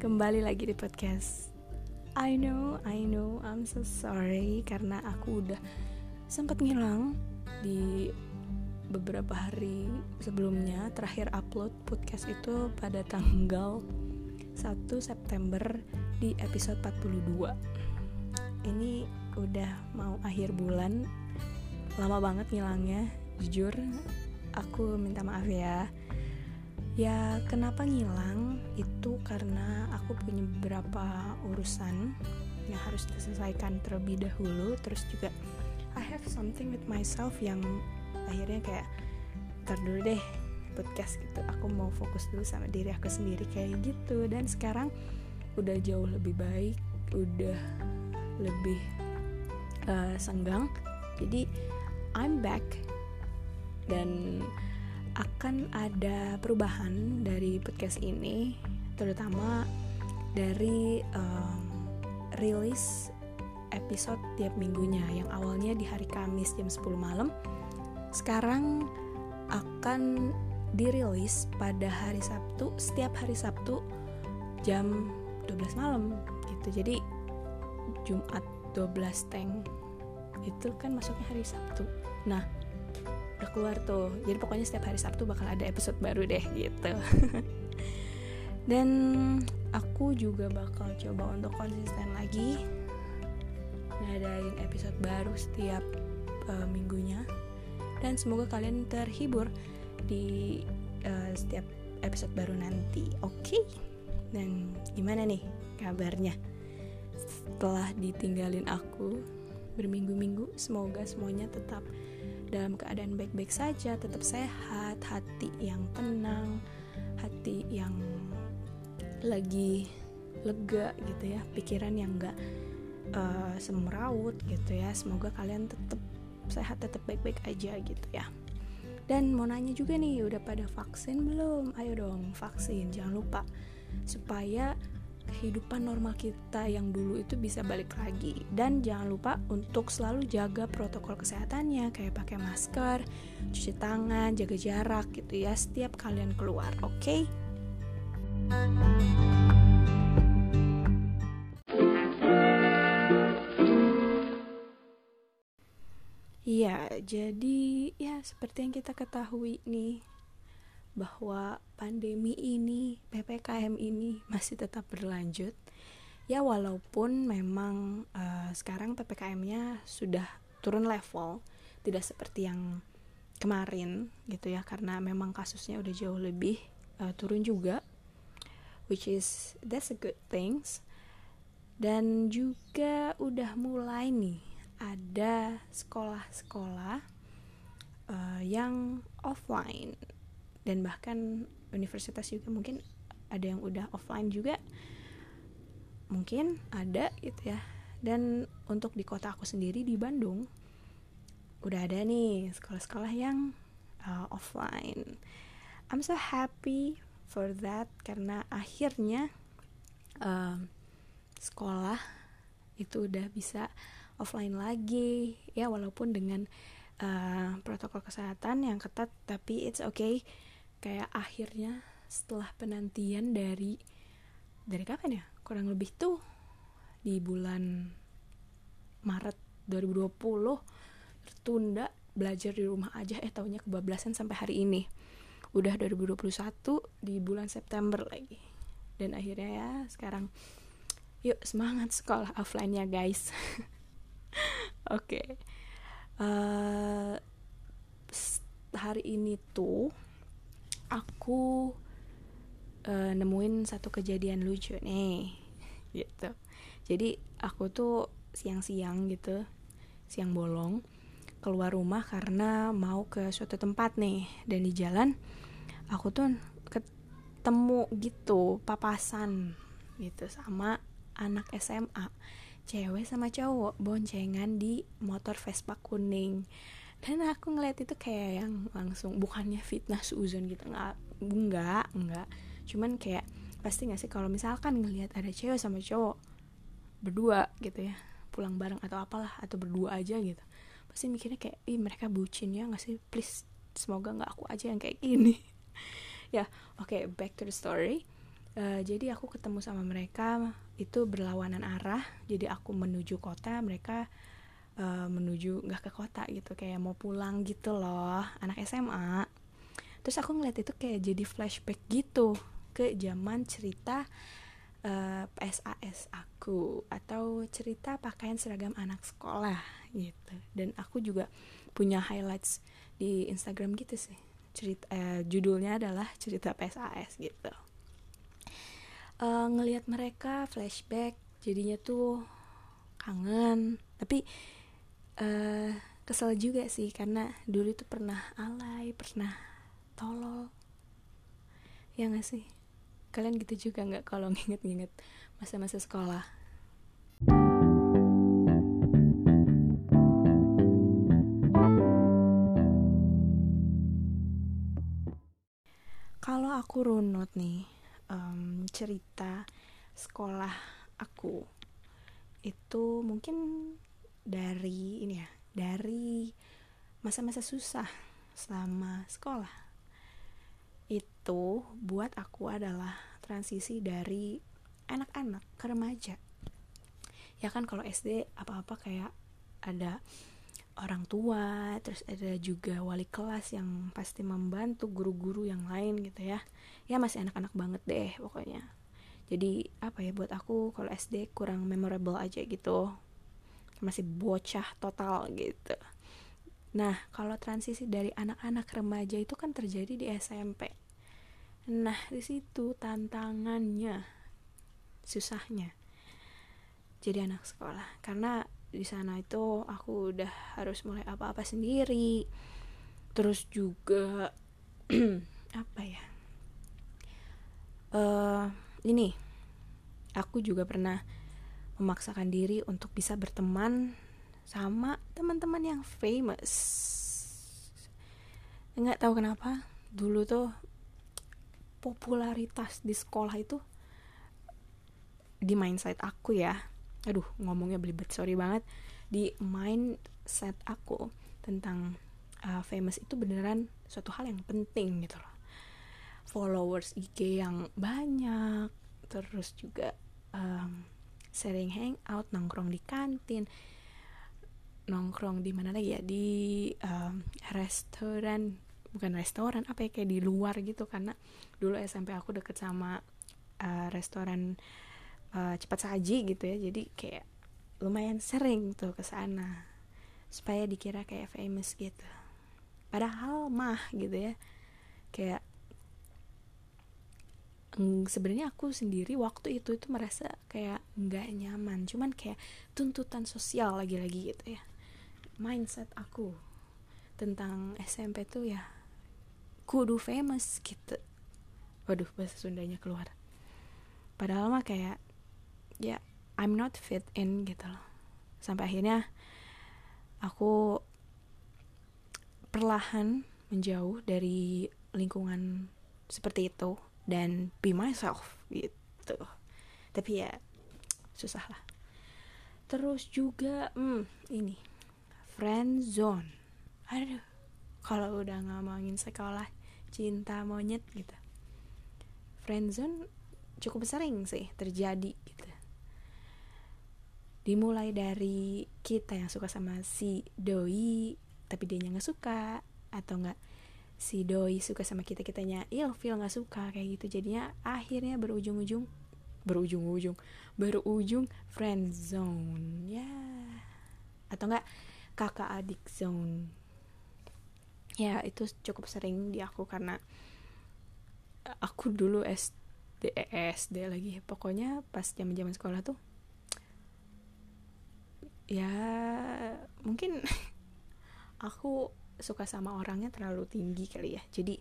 kembali lagi di podcast. I know, I know, I'm so sorry karena aku udah sempat ngilang di beberapa hari sebelumnya. Terakhir upload podcast itu pada tanggal 1 September di episode 42. Ini udah mau akhir bulan, lama banget ngilangnya. Jujur, aku minta maaf ya Ya kenapa ngilang karena aku punya beberapa urusan yang harus diselesaikan terlebih dahulu. Terus juga I have something with myself yang akhirnya kayak ntar dulu deh podcast gitu. Aku mau fokus dulu sama diri aku sendiri kayak gitu. Dan sekarang udah jauh lebih baik udah lebih uh, senggang. Jadi I'm back. Dan akan ada perubahan dari podcast ini terutama dari um, rilis episode tiap minggunya yang awalnya di hari Kamis jam 10 malam sekarang akan dirilis pada hari Sabtu setiap hari Sabtu jam 12 malam gitu. Jadi Jumat 12 tank itu kan masuknya hari Sabtu. Nah udah keluar tuh. Jadi pokoknya setiap hari Sabtu bakal ada episode baru deh gitu dan aku juga bakal coba untuk konsisten lagi ngadain episode baru setiap uh, minggunya dan semoga kalian terhibur di uh, setiap episode baru nanti oke okay? dan gimana nih kabarnya setelah ditinggalin aku berminggu-minggu semoga semuanya tetap dalam keadaan baik-baik saja, tetap sehat, hati yang tenang, hati yang lagi lega gitu ya, pikiran yang enggak uh, semeraut gitu ya. Semoga kalian tetap sehat, tetap baik-baik aja gitu ya. Dan mau nanya juga nih, udah pada vaksin belum? Ayo dong, vaksin, jangan lupa supaya kehidupan normal kita yang dulu itu bisa balik lagi dan jangan lupa untuk selalu jaga protokol kesehatannya kayak pakai masker, cuci tangan, jaga jarak gitu ya setiap kalian keluar, oke? Okay? Iya, jadi ya seperti yang kita ketahui nih bahwa pandemi ini, PPKM ini masih tetap berlanjut. Ya walaupun memang uh, sekarang PPKM-nya sudah turun level, tidak seperti yang kemarin gitu ya karena memang kasusnya udah jauh lebih uh, turun juga which is that's a good things. Dan juga udah mulai nih ada sekolah-sekolah uh, yang offline. Dan bahkan universitas juga mungkin ada yang udah offline juga. Mungkin ada gitu ya. Dan untuk di kota aku sendiri di Bandung udah ada nih sekolah-sekolah yang uh, offline. I'm so happy for that karena akhirnya uh, sekolah itu udah bisa offline lagi. Ya walaupun dengan uh, protokol kesehatan yang ketat tapi it's okay. Kayak akhirnya setelah penantian dari dari kapan ya? Kurang lebih tuh di bulan Maret 2020 tertunda belajar di rumah aja. Eh tahunya kebablasan sampai hari ini udah 2021 di bulan September lagi. Dan akhirnya ya sekarang yuk semangat sekolah offline ya guys. Oke. Okay. uh, eh, hari ini tuh aku uh, nemuin satu kejadian lucu nih gitu. Jadi aku tuh siang-siang gitu siang bolong keluar rumah karena mau ke suatu tempat nih. Dan di jalan aku tuh ketemu gitu papasan gitu sama anak SMA cewek sama cowok boncengan di motor Vespa kuning. Dan aku ngeliat itu kayak yang langsung bukannya fitnah suzon gitu nggak enggak enggak cuman kayak pasti nggak sih kalau misalkan ngelihat ada cewek sama cowok berdua gitu ya pulang bareng atau apalah atau berdua aja gitu. Pasti mikirnya kayak ih mereka bucin ya nggak sih? Please semoga nggak aku aja yang kayak gini ya oke okay, back to the story. Uh, jadi aku ketemu sama mereka itu berlawanan arah. Jadi aku menuju kota mereka uh, menuju nggak ke kota gitu kayak mau pulang gitu loh anak SMA terus aku ngeliat itu kayak jadi flashback gitu ke zaman cerita uh, PSAS aku atau cerita pakaian seragam anak sekolah gitu. Dan aku juga punya highlights di Instagram gitu sih cerita uh, judulnya adalah cerita PSAS gitu. Uh, ngelihat mereka flashback jadinya tuh kangen. Tapi uh, kesel juga sih karena dulu tuh pernah alay pernah tolol. Ya gak sih? Kalian gitu juga nggak kalau nginget-nginget masa-masa sekolah aku runut nih um, cerita sekolah aku. Itu mungkin dari ini ya dari masa-masa susah selama sekolah. Itu buat aku adalah transisi dari anak-anak ke remaja. Ya kan kalau SD apa-apa kayak ada orang tua terus ada juga wali kelas yang pasti membantu guru-guru yang lain gitu ya. Ya masih anak-anak banget deh pokoknya. Jadi apa ya buat aku kalau SD kurang memorable aja gitu. Masih bocah total gitu. Nah kalau transisi dari anak-anak remaja itu kan terjadi di SMP nah di situ tantangannya susahnya jadi anak sekolah. Karena di sana itu aku udah harus mulai apa-apa sendiri. Terus juga apa ya uh, ini aku juga pernah memaksakan diri untuk bisa berteman sama teman-teman yang famous. Nggak tahu kenapa dulu tuh popularitas di sekolah itu di mindset aku ya aduh ngomongnya belibet sorry banget. Di mindset aku tentang uh, famous itu beneran suatu hal yang penting gitu loh. Followers IG yang banyak terus juga um, sering hangout nongkrong di kantin nongkrong di mana lagi ya? Di um, restoran bukan restoran apa ya kayak di luar gitu. Karena dulu SMP aku deket sama uh, restoran uh, cepat saji gitu ya. Jadi kayak lumayan sering tuh ke sana supaya dikira kayak famous gitu. Padahal mah gitu ya. Kayak sebenarnya aku sendiri waktu itu itu merasa kayak nggak nyaman. Cuman kayak tuntutan sosial lagi-lagi gitu ya. Mindset aku tentang SMP tuh ya kudu famous gitu. Waduh bahasa Sundanya keluar. Padahal mah kayak ya I'm not fit in gitu loh. Sampai akhirnya aku perlahan menjauh dari lingkungan seperti itu dan be myself gitu. Tapi ya susah lah. Terus juga hmm, ini friend zone. Aduh kalau udah ngomongin sekolah cinta monyet gitu. Friend zone cukup sering sih terjadi gitu dimulai dari kita yang suka sama si doi tapi dia nggak suka atau nggak si doi suka sama kita kitanya feel nggak suka kayak gitu. Jadinya akhirnya berujung-ujung berujung-ujung berujung friend zone ya. Atau enggak kakak adik zone. Ya itu cukup sering di aku karena aku dulu SD SD lagi. Pokoknya pas zaman zaman sekolah tuh ya mungkin aku suka sama orangnya terlalu tinggi kali ya. Jadi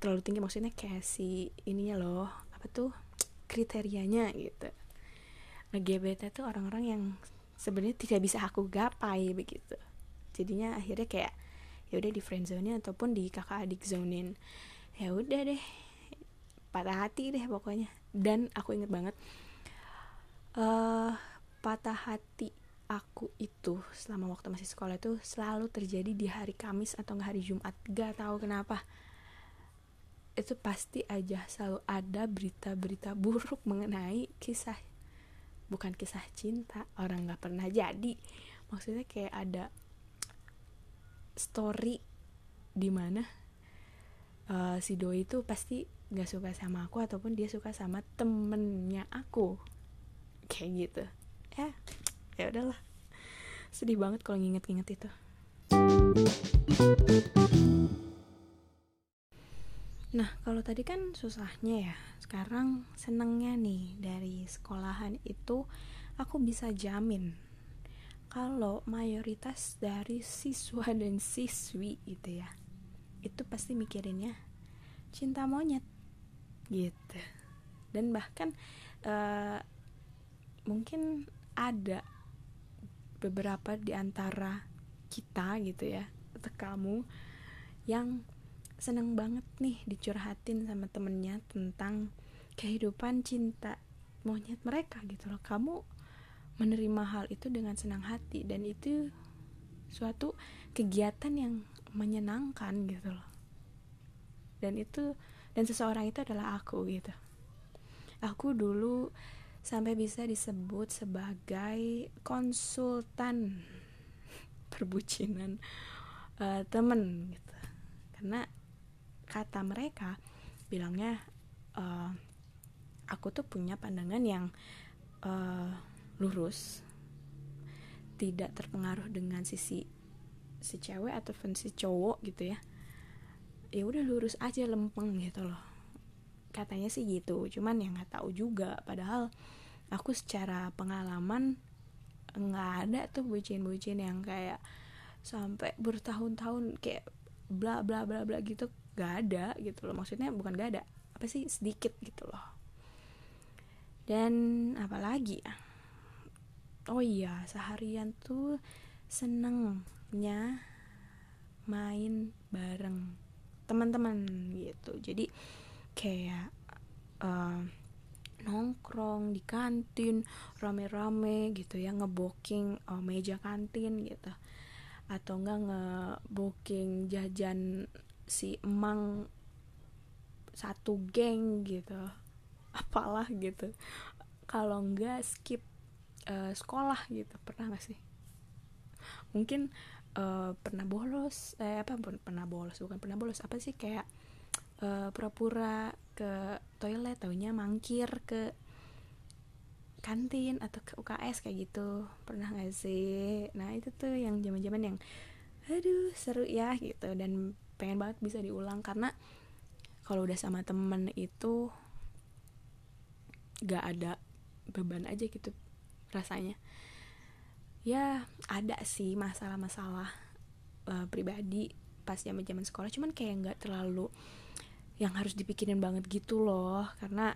terlalu tinggi maksudnya kayak si ininya loh apa tuh kriterianya gitu. LGBT tuh orang-orang yang sebenarnya tidak bisa aku gapai begitu. Jadinya akhirnya kayak ya udah di friend zone ataupun di kakak adik zonein. Ya udah deh patah hati deh pokoknya. Dan aku inget banget uh, patah hati aku itu selama waktu masih sekolah itu selalu terjadi di hari Kamis atau nggak hari Jumat. Gak tahu kenapa. Itu pasti aja selalu ada berita-berita buruk mengenai kisah bukan kisah cinta orang nggak pernah jadi. Maksudnya kayak ada story di mana uh, si doi itu pasti nggak suka sama aku ataupun dia suka sama temennya aku. Kayak gitu ya ya udahlah. Sedih banget kalau nginget-nginget itu. Nah, kalau tadi kan susahnya ya. Sekarang senengnya nih dari sekolahan itu aku bisa jamin kalau mayoritas dari siswa dan siswi gitu ya itu pasti mikirinnya cinta monyet gitu. Dan bahkan uh, mungkin ada beberapa di antara kita gitu ya atau kamu yang seneng banget nih dicurhatin sama temennya tentang kehidupan cinta monyet mereka gitu loh. Kamu menerima hal itu dengan senang hati dan itu suatu kegiatan yang menyenangkan gitu loh. Dan itu dan seseorang itu adalah aku gitu. Aku dulu sampai bisa disebut sebagai konsultan perbucinan uh, temen gitu. Karena kata mereka bilangnya uh, aku tuh punya pandangan yang uh, lurus tidak terpengaruh dengan sisi si cewek ataupun si cowok gitu ya. Ya udah lurus aja lempeng gitu loh katanya sih gitu. Cuman yang nggak tahu juga. Padahal aku secara pengalaman nggak ada tuh bucin-bucin yang kayak sampai bertahun-tahun kayak bla bla bla bla gitu. Gak ada gitu loh. Maksudnya bukan gak ada. Apa sih? Sedikit gitu loh. Dan apalagi ya? Oh iya seharian tuh senengnya main bareng teman-teman gitu. Jadi kayak uh, nongkrong di kantin rame-rame gitu ya ngeboking uh, meja kantin gitu. Atau enggak ngebooking jajan si emang satu geng gitu. Apalah gitu. Kalau enggak skip uh, sekolah gitu. Pernah gak sih? Mungkin uh, pernah bolos eh apa pernah bolos bukan pernah bolos apa sih kayak eh, pura-pura ke toilet taunya mangkir ke kantin atau ke UKS kayak gitu. Pernah gak sih? Nah itu tuh yang zaman-zaman yang aduh seru ya gitu. Dan pengen banget bisa diulang karena kalau udah sama temen itu gak ada beban aja gitu rasanya. Ya ada sih masalah-masalah uh, pribadi pas zaman zaman sekolah. Cuman kayak nggak terlalu yang harus dipikirin banget gitu loh. Karena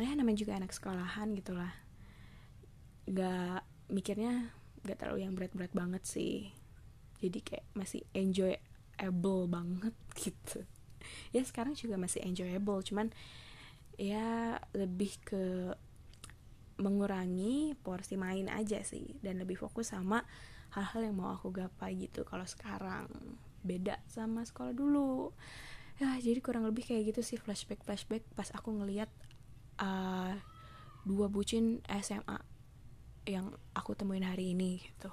ya namanya juga anak sekolahan gitulah nggak mikirnya nggak terlalu yang berat-berat banget sih. Jadi kayak masih enjoyable banget gitu. Ya sekarang juga masih enjoyable cuman ya lebih ke mengurangi porsi main aja sih. Dan lebih fokus sama hal-hal yang mau aku gapai gitu. Kalau sekarang beda sama sekolah dulu ya jadi kurang lebih kayak gitu sih flashback flashback pas aku ngeliat uh, dua bucin SMA yang aku temuin hari ini gitu.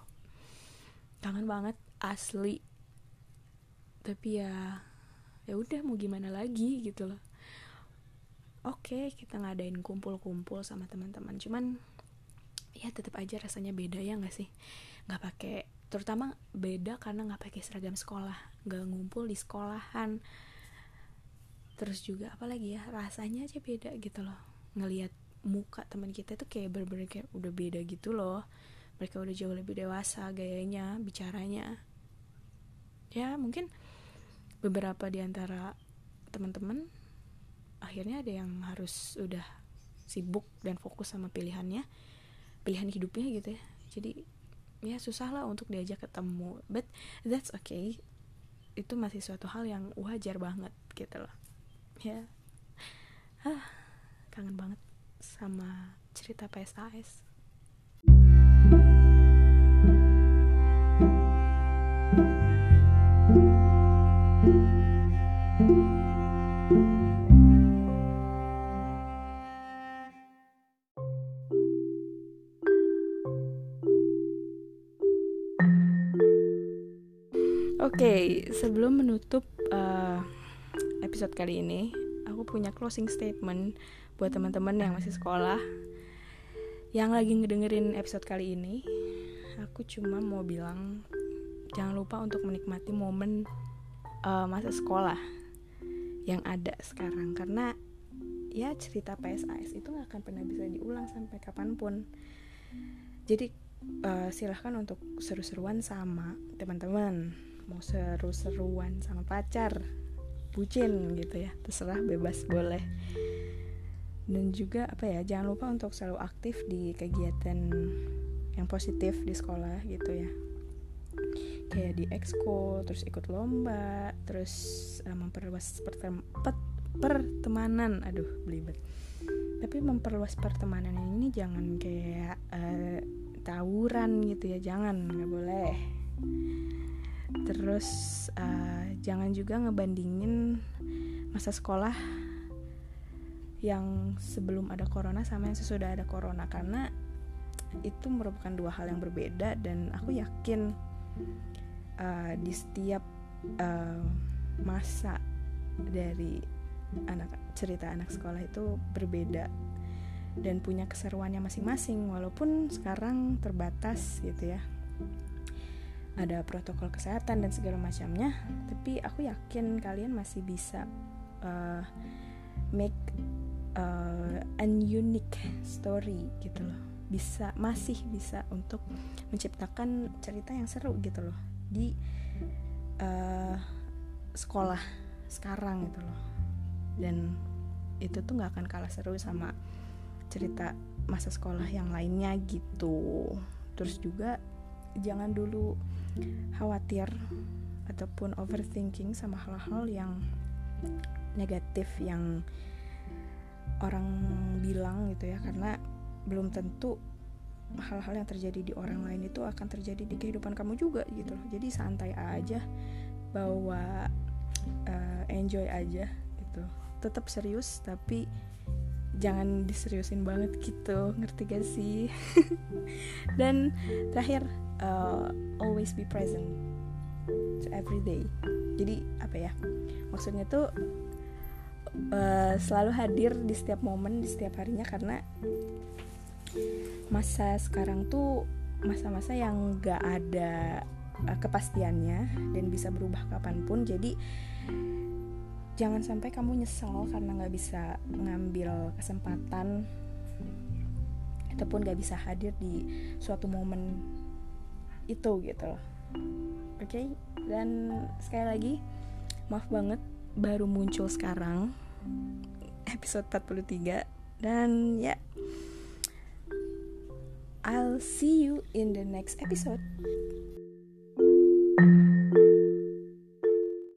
Kangen banget asli. Tapi ya ya udah mau gimana lagi gitu loh. Oke kita ngadain kumpul-kumpul sama teman-teman. Cuman ya tetap aja rasanya beda ya nggak sih? Nggak pakai terutama beda karena nggak pakai seragam sekolah. Nggak ngumpul di sekolahan terus juga apalagi ya rasanya aja beda gitu loh. Ngelihat muka teman kita tuh kayak bener-bener kayak udah beda gitu loh. Mereka udah jauh lebih dewasa gayanya bicaranya. Ya mungkin beberapa di antara teman-teman akhirnya ada yang harus udah sibuk dan fokus sama pilihannya pilihan hidupnya gitu ya. Jadi ya susah lah untuk diajak ketemu. But that's okay. Itu masih suatu hal yang wajar banget gitu loh ya ah kangen banget sama cerita PSAS Oke, okay, sebelum menutup uh, episode kali ini, aku punya closing statement buat teman-teman yang masih sekolah yang lagi ngedengerin episode kali ini. Aku cuma mau bilang jangan lupa untuk menikmati momen uh, masa sekolah yang ada sekarang karena ya cerita PSAS itu nggak akan pernah bisa diulang sampai kapan pun. Jadi uh, silahkan untuk seru-seruan sama teman-teman mau seru-seruan sama pacar bucin gitu ya. Terserah bebas boleh. Dan juga apa ya jangan lupa untuk selalu aktif di kegiatan yang positif di sekolah gitu ya. Kayak di exco terus ikut lomba terus uh, memperluas pertem pertemanan. Aduh belibet. Tapi memperluas pertemanan ini jangan kayak uh, tawuran gitu ya. Jangan nggak boleh. Terus uh, jangan juga ngebandingin masa sekolah yang sebelum ada corona sama yang sesudah ada corona. Karena itu merupakan dua hal yang berbeda dan aku yakin uh, di setiap uh, masa dari anak cerita anak sekolah itu berbeda dan punya keseruannya masing-masing walaupun sekarang terbatas gitu ya ada protokol kesehatan dan segala macamnya tapi aku yakin kalian masih bisa uh, make uh, an unique story gitu loh. Bisa masih bisa untuk menciptakan cerita yang seru gitu loh di uh, sekolah sekarang gitu loh. Dan itu tuh nggak akan kalah seru sama cerita masa sekolah yang lainnya gitu. Terus juga jangan dulu khawatir ataupun overthinking sama hal-hal yang negatif yang orang bilang gitu ya. Karena belum tentu hal-hal yang terjadi di orang lain itu akan terjadi di kehidupan kamu juga gitu loh. Jadi santai aja bawa uh, enjoy aja gitu. Tetap serius tapi jangan diseriusin banget gitu. Ngerti gak sih? Dan terakhir uh, always be present to every day. Jadi apa ya? Maksudnya tuh uh, selalu hadir di setiap momen di setiap harinya karena masa sekarang tuh masa-masa yang gak ada uh, kepastiannya dan bisa berubah kapan pun. Jadi jangan sampai kamu nyesel karena nggak bisa ngambil kesempatan ataupun gak bisa hadir di suatu momen itu gitu loh oke okay? dan sekali lagi maaf banget baru muncul sekarang episode 43 dan ya yeah, I'll see you in the next episode